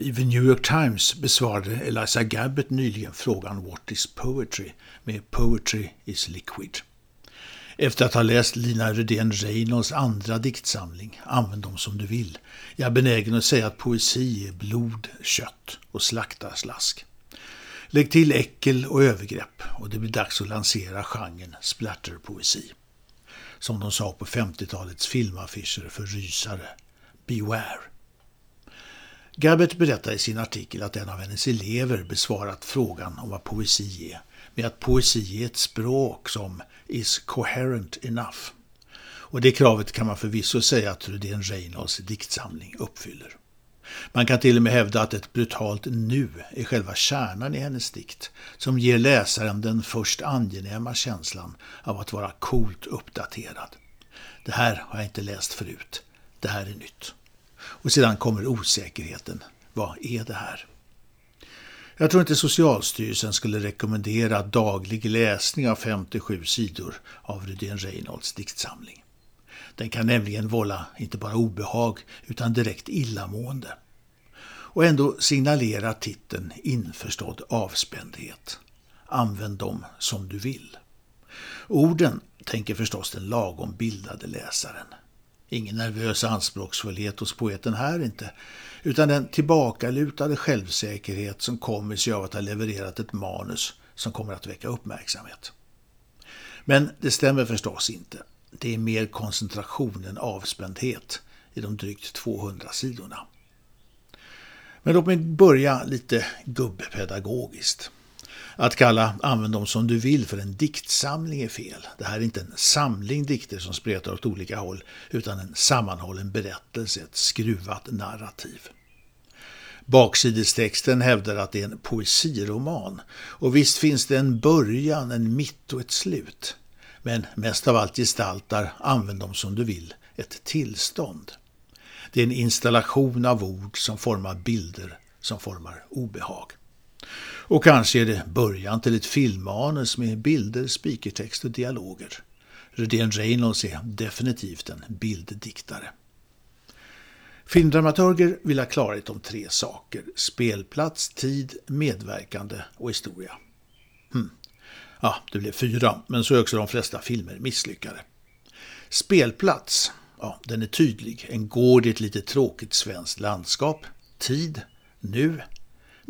I The New York Times besvarade Eliza Gabbett nyligen frågan What is poetry? med Poetry is liquid. Efter att ha läst Lina Rydén Reynolds andra diktsamling, Använd dem som du vill, är jag benägen att säga att poesi är blod, kött och slaktarslask. Lägg till äckel och övergrepp och det blir dags att lansera genren splatterpoesi. Som de sa på 50-talets filmaffischer för rysare. Beware. Gabbett berättar i sin artikel att en av hennes elever besvarat frågan om vad poesi är med att poesi är ett språk som is coherent enough. Och det kravet kan man förvisso säga att Rudén Reynolds diktsamling uppfyller. Man kan till och med hävda att ett brutalt nu är själva kärnan i hennes dikt, som ger läsaren den först angenäma känslan av att vara coolt uppdaterad. Det här har jag inte läst förut. Det här är nytt. Och sedan kommer osäkerheten. Vad är det här? Jag tror inte Socialstyrelsen skulle rekommendera daglig läsning av 57 sidor av Rydén Reynolds diktsamling. Den kan nämligen vålla inte bara obehag utan direkt illamående. Och ändå signalerar titeln införstådd avspändhet. Använd dem som du vill. Orden tänker förstås den lagom bildade läsaren. Ingen nervös anspråksfullhet hos poeten här inte, utan den tillbakalutade självsäkerhet som kommer sig av att ha levererat ett manus som kommer att väcka uppmärksamhet. Men det stämmer förstås inte. Det är mer koncentration än avspändhet i de drygt 200 sidorna. Men låt mig börja lite gubbepedagogiskt. Att kalla Använd dem som du vill för en diktsamling är fel. Det här är inte en samling dikter som spretar åt olika håll, utan en sammanhållen berättelse, ett skruvat narrativ. Baksidestexten hävdar att det är en poesiroman. Och visst finns det en början, en mitt och ett slut. Men mest av allt gestaltar Använd dem som du vill ett tillstånd. Det är en installation av ord som formar bilder som formar obehag. Och kanske är det början till ett filmmanus med bilder, speakertext och dialoger. Redén Reynolds är definitivt en bilddiktare. Filmdramaturger vill ha klarhet om tre saker. Spelplats, tid, medverkande och historia. Hmm. Ja, det blev fyra, men så är också de flesta filmer misslyckade. Spelplats, ja, den är tydlig. En gård i ett lite tråkigt svenskt landskap. Tid, nu.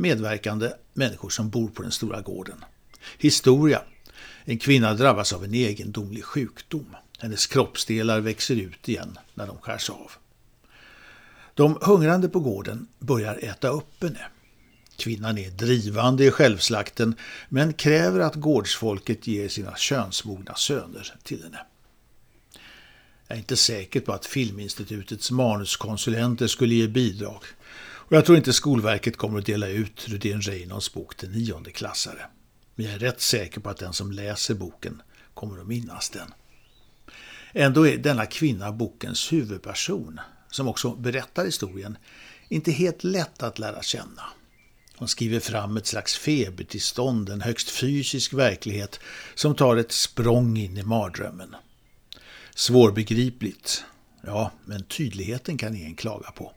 Medverkande, människor som bor på den stora gården. Historia, en kvinna drabbas av en egendomlig sjukdom. Hennes kroppsdelar växer ut igen när de skärs av. De hungrande på gården börjar äta upp henne. Kvinnan är drivande i självslakten men kräver att gårdsfolket ger sina könsmogna söner till henne. Jag är inte säker på att Filminstitutets manuskonsulenter skulle ge bidrag. Och jag tror inte Skolverket kommer att dela ut Rudén Reynolds bok till niondeklassare. Men jag är rätt säker på att den som läser boken kommer att minnas den. Ändå är denna kvinna bokens huvudperson, som också berättar historien, inte helt lätt att lära känna. Hon skriver fram ett slags febertillstånd, en högst fysisk verklighet som tar ett språng in i mardrömmen. Svårbegripligt, ja, men tydligheten kan ingen klaga på.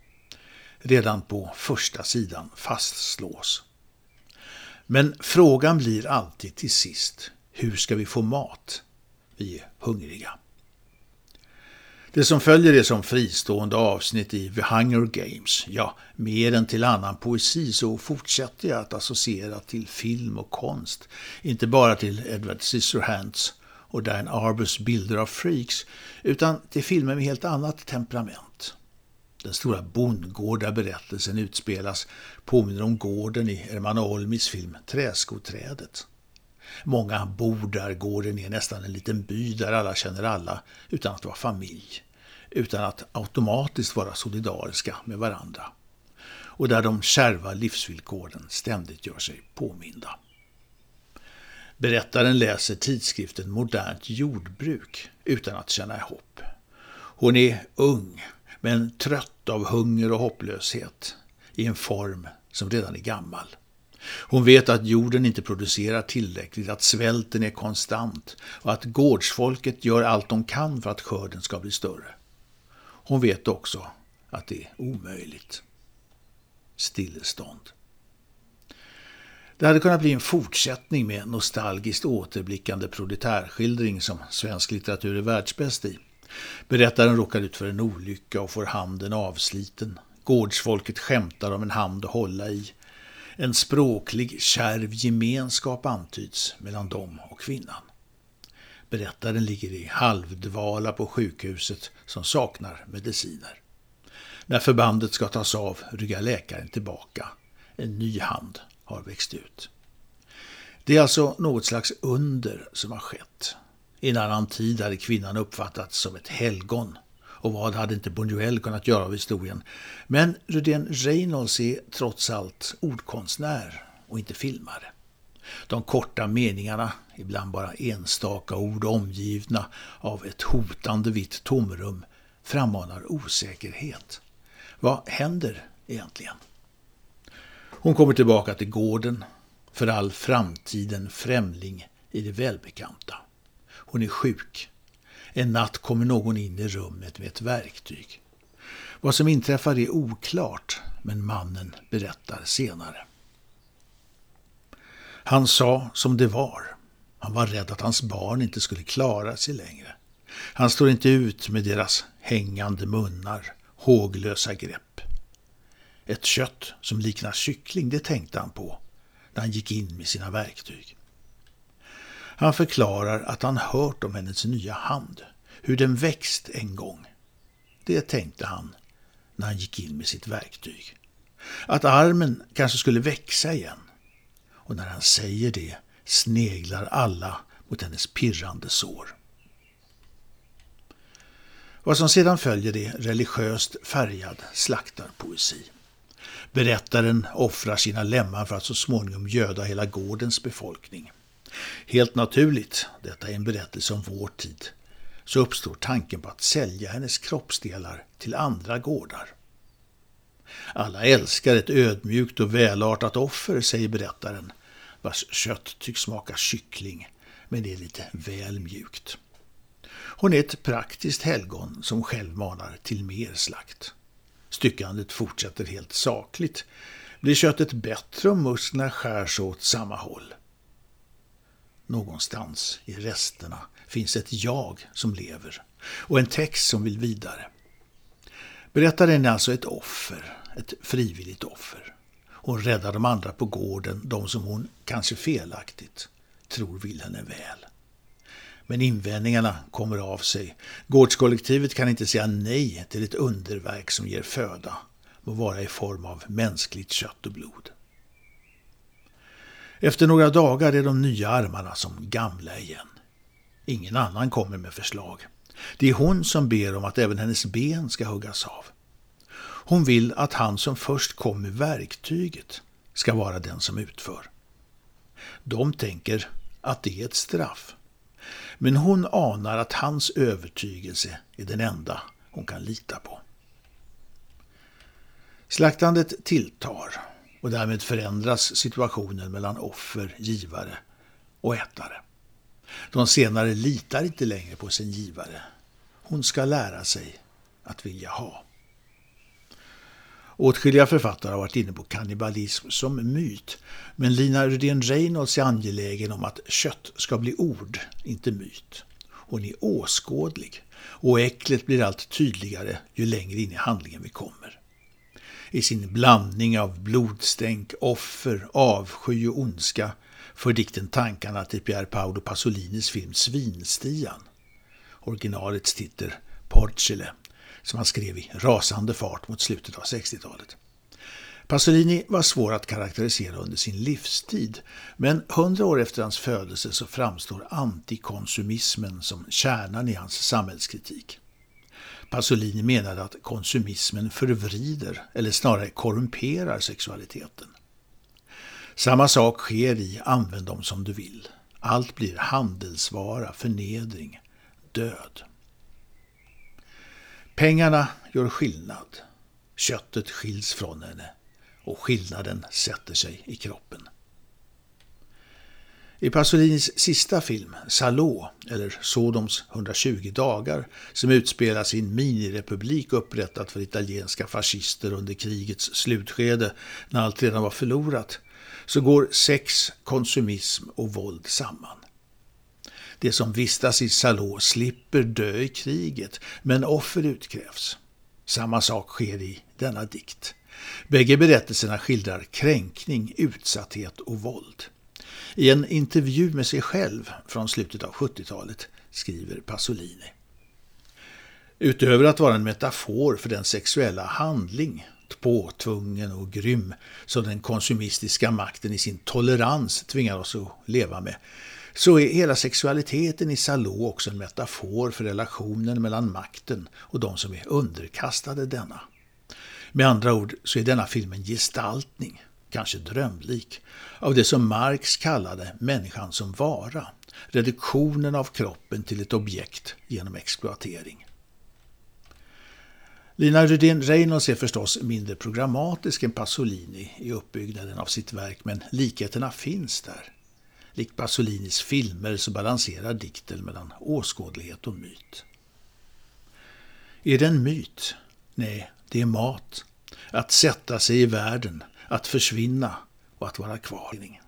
Redan på första sidan fastslås. Men frågan blir alltid till sist, hur ska vi få mat? Vi är hungriga. Det som följer är som fristående avsnitt i The Hunger Games. Ja, mer än till annan poesi så fortsätter jag att associera till film och konst. Inte bara till Edward Scissorhands och Dan Arbus bilder av freaks, utan till filmer med helt annat temperament. Den stora bondgårdaberättelsen utspelas påminner om gården i Ermanno Olmis film Träskoträdet. Många bor där, gården är nästan en liten by där alla känner alla utan att vara familj, utan att automatiskt vara solidariska med varandra. Och där de kärva livsvillkoren ständigt gör sig påminda. Berättaren läser tidskriften Modernt jordbruk utan att känna hopp. Hon är ung, men trött av hunger och hopplöshet i en form som redan är gammal. Hon vet att jorden inte producerar tillräckligt, att svälten är konstant och att gårdsfolket gör allt de kan för att skörden ska bli större. Hon vet också att det är omöjligt. stillestånd. Det hade kunnat bli en fortsättning med nostalgiskt återblickande proletärskildring som svensk litteratur är världsbäst i. Berättaren råkar ut för en olycka och får handen avsliten. Gårdsfolket skämtar om en hand att hålla i. En språklig, kärv gemenskap antyds mellan dem och kvinnan. Berättaren ligger i halvdvala på sjukhuset som saknar mediciner. När förbandet ska tas av ryggar läkaren tillbaka. En ny hand har växt ut. Det är alltså något slags under som har skett. I en annan tid hade kvinnan uppfattats som ett helgon. Och vad hade inte Buñuel kunnat göra av historien? Men Rudén Reynolds är trots allt ordkonstnär och inte filmare. De korta meningarna, ibland bara enstaka ord omgivna av ett hotande vitt tomrum, frammanar osäkerhet. Vad händer egentligen? Hon kommer tillbaka till gården, för all framtiden främling i det välbekanta. Hon är sjuk. En natt kommer någon in i rummet med ett verktyg. Vad som inträffar är oklart, men mannen berättar senare. Han sa som det var. Han var rädd att hans barn inte skulle klara sig längre. Han står inte ut med deras hängande munnar, håglösa grepp. Ett kött som liknar kyckling, det tänkte han på när han gick in med sina verktyg. Han förklarar att han hört om hennes nya hand, hur den växt en gång. Det tänkte han när han gick in med sitt verktyg. Att armen kanske skulle växa igen. Och när han säger det sneglar alla mot hennes pirrande sår. Vad som sedan följer är religiöst färgad slaktarpoesi. Berättaren offrar sina lemmar för att så småningom göda hela gårdens befolkning. Helt naturligt, detta är en berättelse om vår tid, så uppstår tanken på att sälja hennes kroppsdelar till andra gårdar. Alla älskar ett ödmjukt och välartat offer, säger berättaren, vars kött tycks smaka kyckling, men det är lite väl mjukt. Hon är ett praktiskt helgon som själv manar till mer slakt. Styckandet fortsätter helt sakligt. Blir köttet bättre om musklerna skärs åt samma håll? Någonstans i resterna finns ett jag som lever och en text som vill vidare. Berättaren är alltså ett offer, ett frivilligt offer. Hon räddar de andra på gården, de som hon, kanske felaktigt, tror vill henne väl. Men invändningarna kommer av sig. Gårdskollektivet kan inte säga nej till ett underverk som ger föda, må vara i form av mänskligt kött och blod. Efter några dagar är de nya armarna som gamla igen. Ingen annan kommer med förslag. Det är hon som ber om att även hennes ben ska huggas av. Hon vill att han som först kom med verktyget ska vara den som utför. De tänker att det är ett straff. Men hon anar att hans övertygelse är den enda hon kan lita på. Slaktandet tilltar och därmed förändras situationen mellan offer, givare och ätare. De senare litar inte längre på sin givare. Hon ska lära sig att vilja ha. Åtskilliga författare har varit inne på kannibalism som myt, men Lina Rydén Reynolds är angelägen om att kött ska bli ord, inte myt. Hon är åskådlig och äcklet blir allt tydligare ju längre in i handlingen vi kommer. I sin blandning av blodstänk, offer, avsky och ondska för dikten tankarna till Pier Paolo Pasolinis film Svinstian. Originalets titel Porcele som han skrev i rasande fart mot slutet av 60-talet. Pasolini var svår att karaktärisera under sin livstid, men hundra år efter hans födelse så framstår antikonsumismen som kärnan i hans samhällskritik. Pasolini menade att konsumismen förvrider, eller snarare korrumperar sexualiteten. Samma sak sker i Använd dem som du vill. Allt blir handelsvara, förnedring, död. Pengarna gör skillnad. Köttet skiljs från henne och skillnaden sätter sig i kroppen. I Pasolinis sista film, Salo, eller Sodoms 120 dagar, som utspelas i en minirepublik upprättad för italienska fascister under krigets slutskede, när allt redan var förlorat, så går sex, konsumism och våld samman. De som vistas i Salå slipper dö i kriget, men offer utkrävs. Samma sak sker i denna dikt. Bägge berättelserna skildrar kränkning, utsatthet och våld. I en intervju med sig själv från slutet av 70-talet skriver Pasolini. Utöver att vara en metafor för den sexuella handling, påtvungen och grym, som den konsumistiska makten i sin tolerans tvingar oss att leva med, så är hela sexualiteten i Salå också en metafor för relationen mellan makten och de som är underkastade denna. Med andra ord så är denna film en gestaltning, kanske drömlik, av det som Marx kallade människan som vara, reduktionen av kroppen till ett objekt genom exploatering. Lina Rydén Reynolds är förstås mindre programmatisk än Pasolini i uppbyggnaden av sitt verk, men likheterna finns där. Likt Pasolinis filmer så balanserar dikten mellan åskådlighet och myt. Är det en myt? Nej, det är mat. Att sätta sig i världen, att försvinna och att vara kvar.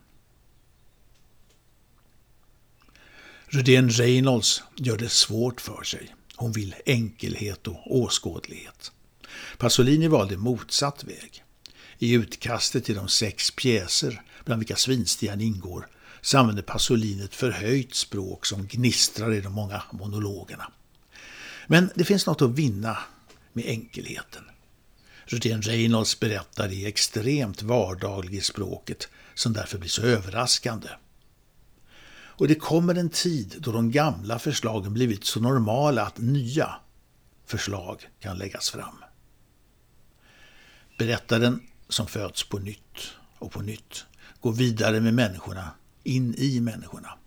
Rudén Reynolds gör det svårt för sig. Hon vill enkelhet och åskådlighet. Pasolini valde motsatt väg. I utkastet till de sex pjäser, bland vilka Svinstian ingår, så använder Pasolini ett förhöjt språk som gnistrar i de många monologerna. Men det finns något att vinna med enkelheten. Rutén Reynolds berättar är extremt vardaglig i språket som därför blir så överraskande. Och det kommer en tid då de gamla förslagen blivit så normala att nya förslag kan läggas fram. Berättaren som föds på nytt och på nytt går vidare med människorna in i människorna.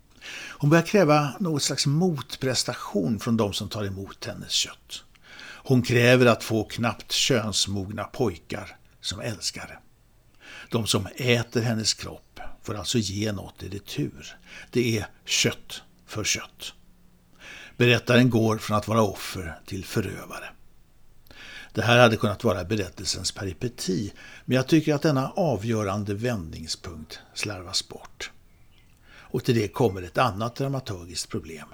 Hon börjar kräva något slags motprestation från de som tar emot hennes kött. Hon kräver att få knappt könsmogna pojkar som älskare. De som äter hennes kropp får alltså ge något i retur. Det är kött för kött. Berättaren går från att vara offer till förövare. Det här hade kunnat vara berättelsens peripeti, men jag tycker att denna avgörande vändningspunkt slarvas bort. Och till det kommer ett annat dramaturgiskt problem.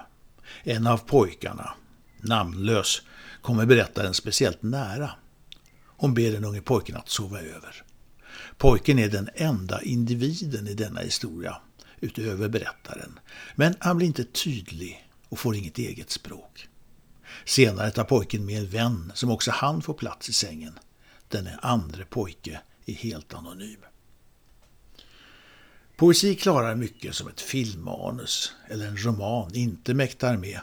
En av pojkarna, namnlös, kommer berättaren speciellt nära. Hon ber den unge pojken att sova över. Pojken är den enda individen i denna historia, utöver berättaren. Men han blir inte tydlig och får inget eget språk. Senare tar pojken med en vän som också han får plats i sängen. Denne andre pojke är helt anonym. Poesi klarar mycket som ett filmmanus eller en roman inte mäktar med.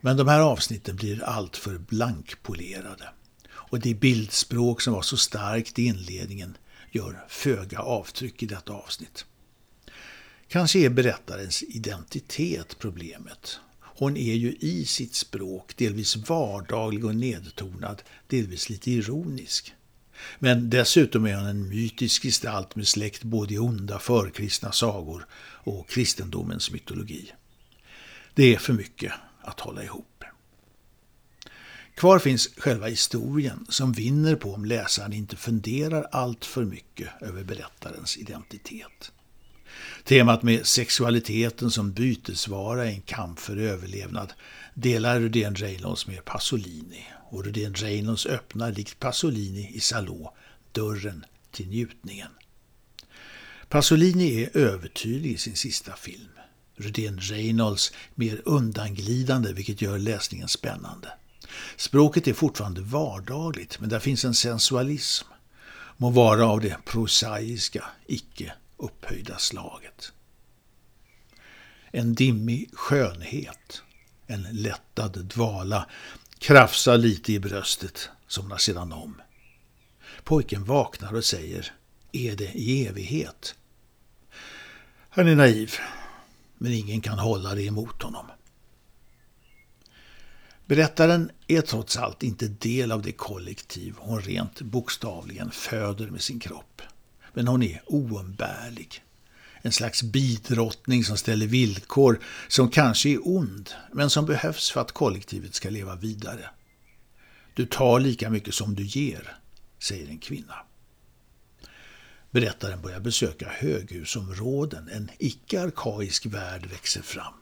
Men de här avsnitten blir alltför blankpolerade. Och det bildspråk som var så starkt i inledningen gör föga avtryck i detta avsnitt. Kanske är berättarens identitet problemet. Hon är ju i sitt språk delvis vardaglig och nedtonad, delvis lite ironisk. Men dessutom är hon en mytisk gestalt med släkt både i onda förkristna sagor och kristendomens mytologi. Det är för mycket att hålla ihop. Kvar finns själva historien som vinner på om läsaren inte funderar allt för mycket över berättarens identitet. Temat med sexualiteten som bytesvara i en kamp för överlevnad delar Rudén Reynolds med Pasolini och Rudén Reynolds öppnar likt Pasolini i Salå dörren till njutningen. Pasolini är övertydlig i sin sista film. Rudén Reynolds mer undanglidande vilket gör läsningen spännande. Språket är fortfarande vardagligt men där finns en sensualism. Må vara av det prosaiska, icke upphöjda slaget. En dimmig skönhet, en lättad dvala krafsar lite i bröstet, somnar sedan om. Pojken vaknar och säger, är det i evighet? Han är naiv, men ingen kan hålla det emot honom. Berättaren är trots allt inte del av det kollektiv hon rent bokstavligen föder med sin kropp. Men hon är oumbärlig. En slags bidrottning som ställer villkor som kanske är ond, men som behövs för att kollektivet ska leva vidare. Du tar lika mycket som du ger, säger en kvinna. Berättaren börjar besöka höghusområden. En icke-arkaisk värld växer fram.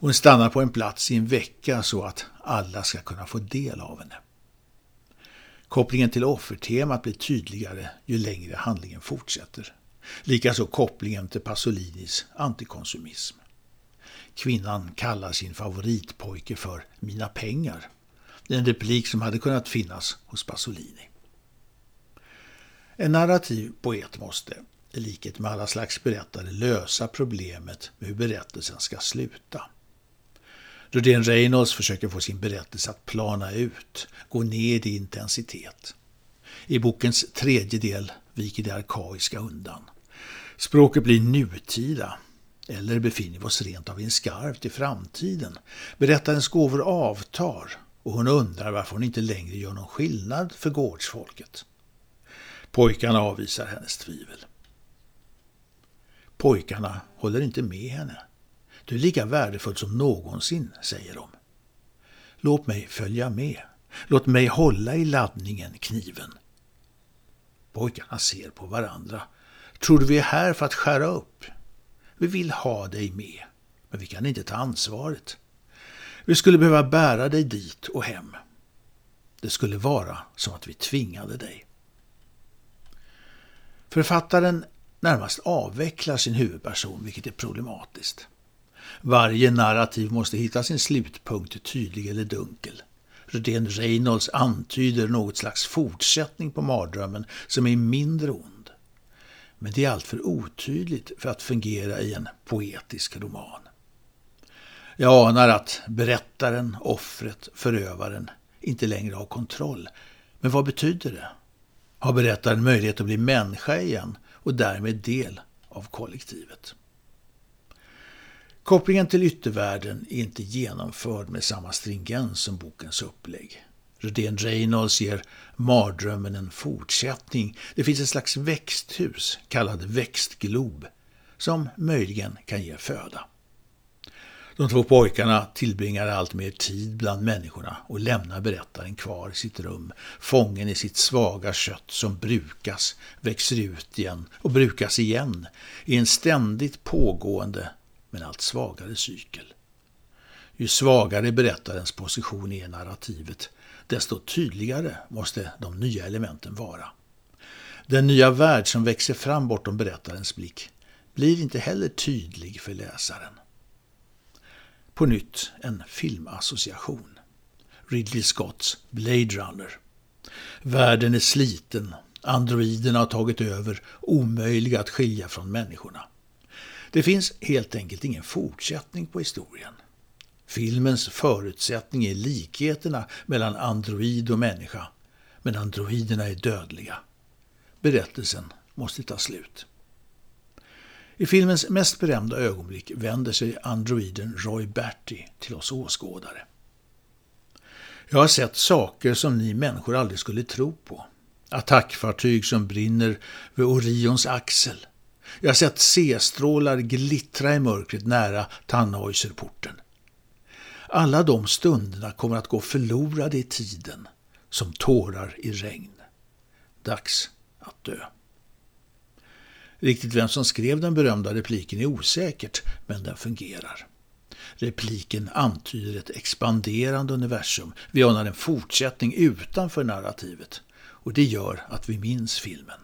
Hon stannar på en plats i en vecka så att alla ska kunna få del av henne. Kopplingen till offertemat blir tydligare ju längre handlingen fortsätter. Likaså kopplingen till Pasolinis antikonsumism. Kvinnan kallar sin favoritpojke för ”mina pengar”. En replik som hade kunnat finnas hos Pasolini. En narrativ poet måste, i likhet med alla slags berättare, lösa problemet med hur berättelsen ska sluta. Rudén Reynolds försöker få sin berättelse att plana ut, gå ned i intensitet. I bokens tredje del viker det arkaiska undan. Språket blir nutida, eller befinner vi oss rent av i en skarv till framtiden. Berättarens gåvor avtar och hon undrar varför hon inte längre gör någon skillnad för gårdsfolket. Pojkarna avvisar hennes tvivel. Pojkarna håller inte med henne. Du är lika värdefull som någonsin, säger de. Låt mig följa med. Låt mig hålla i laddningen, kniven. Pojkarna ser på varandra. Tror du vi är här för att skära upp? Vi vill ha dig med, men vi kan inte ta ansvaret. Vi skulle behöva bära dig dit och hem. Det skulle vara som att vi tvingade dig. Författaren närmast avvecklar sin huvudperson, vilket är problematiskt. Varje narrativ måste hitta sin slutpunkt, tydlig eller dunkel. Rudén Reynolds antyder något slags fortsättning på mardrömmen som är mindre ond. Men det är alltför otydligt för att fungera i en poetisk roman. Jag anar att berättaren, offret, förövaren inte längre har kontroll. Men vad betyder det? Har berättaren möjlighet att bli människa igen och därmed del av kollektivet? Kopplingen till yttervärlden är inte genomförd med samma stringens som bokens upplägg. Rudén Reynolds ger mardrömmen en fortsättning. Det finns ett slags växthus, kallad växtglob, som möjligen kan ge föda. De två pojkarna tillbringar allt mer tid bland människorna och lämnar berättaren kvar i sitt rum, fången i sitt svaga kött som brukas, växer ut igen och brukas igen i en ständigt pågående men allt svagare cykel. Ju svagare berättarens position är i narrativet, desto tydligare måste de nya elementen vara. Den nya värld som växer fram bortom berättarens blick blir inte heller tydlig för läsaren. På nytt en filmassociation. Ridley Scotts Blade Runner. Världen är sliten, androiderna har tagit över, omöjliga att skilja från människorna. Det finns helt enkelt ingen fortsättning på historien. Filmens förutsättning är likheterna mellan android och människa, men androiderna är dödliga. Berättelsen måste ta slut. I filmens mest berömda ögonblick vänder sig androiden Roy Batty till oss åskådare. Jag har sett saker som ni människor aldrig skulle tro på. Attackfartyg som brinner vid Orions axel. Jag har sett C-strålar glittra i mörkret nära Tannhäuserporten. Alla de stunderna kommer att gå förlorade i tiden, som tårar i regn. Dags att dö. Riktigt vem som skrev den berömda repliken är osäkert, men den fungerar. Repliken antyder ett expanderande universum. Vi anar en fortsättning utanför narrativet och det gör att vi minns filmen.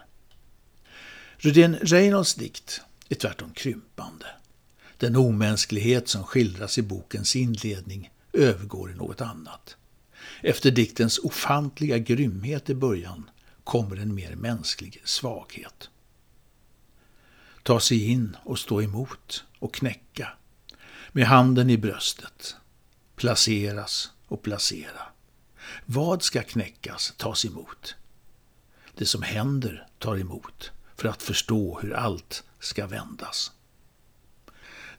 Rudén Reynolds dikt är tvärtom krympande. Den omänsklighet som skildras i bokens inledning övergår i något annat. Efter diktens ofantliga grymhet i början kommer en mer mänsklig svaghet ta sig in och stå emot och knäcka. Med handen i bröstet. Placeras och placera. Vad ska knäckas, tas emot? Det som händer tar emot för att förstå hur allt ska vändas.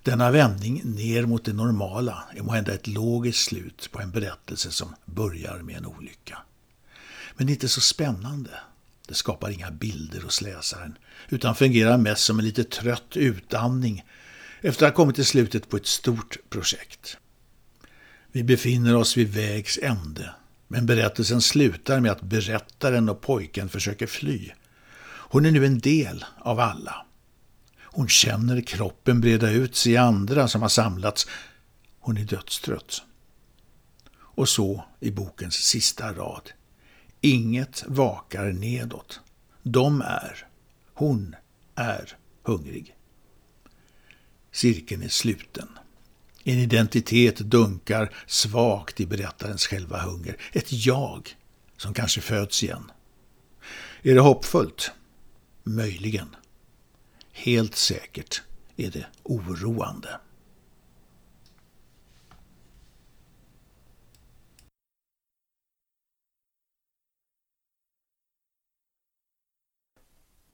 Denna vändning ner mot det normala är måhända ett logiskt slut på en berättelse som börjar med en olycka. Men inte så spännande. Det skapar inga bilder hos läsaren, utan fungerar mest som en lite trött utandning efter att ha kommit till slutet på ett stort projekt. Vi befinner oss vid vägs ände, men berättelsen slutar med att berättaren och pojken försöker fly. Hon är nu en del av alla. Hon känner kroppen breda ut sig i andra som har samlats. Hon är dödstrött. Och så i bokens sista rad. Inget vakar nedåt. De är, hon är hungrig. Cirkeln är sluten. En identitet dunkar svagt i berättarens själva hunger. Ett jag som kanske föds igen. Är det hoppfullt? Möjligen. Helt säkert är det oroande.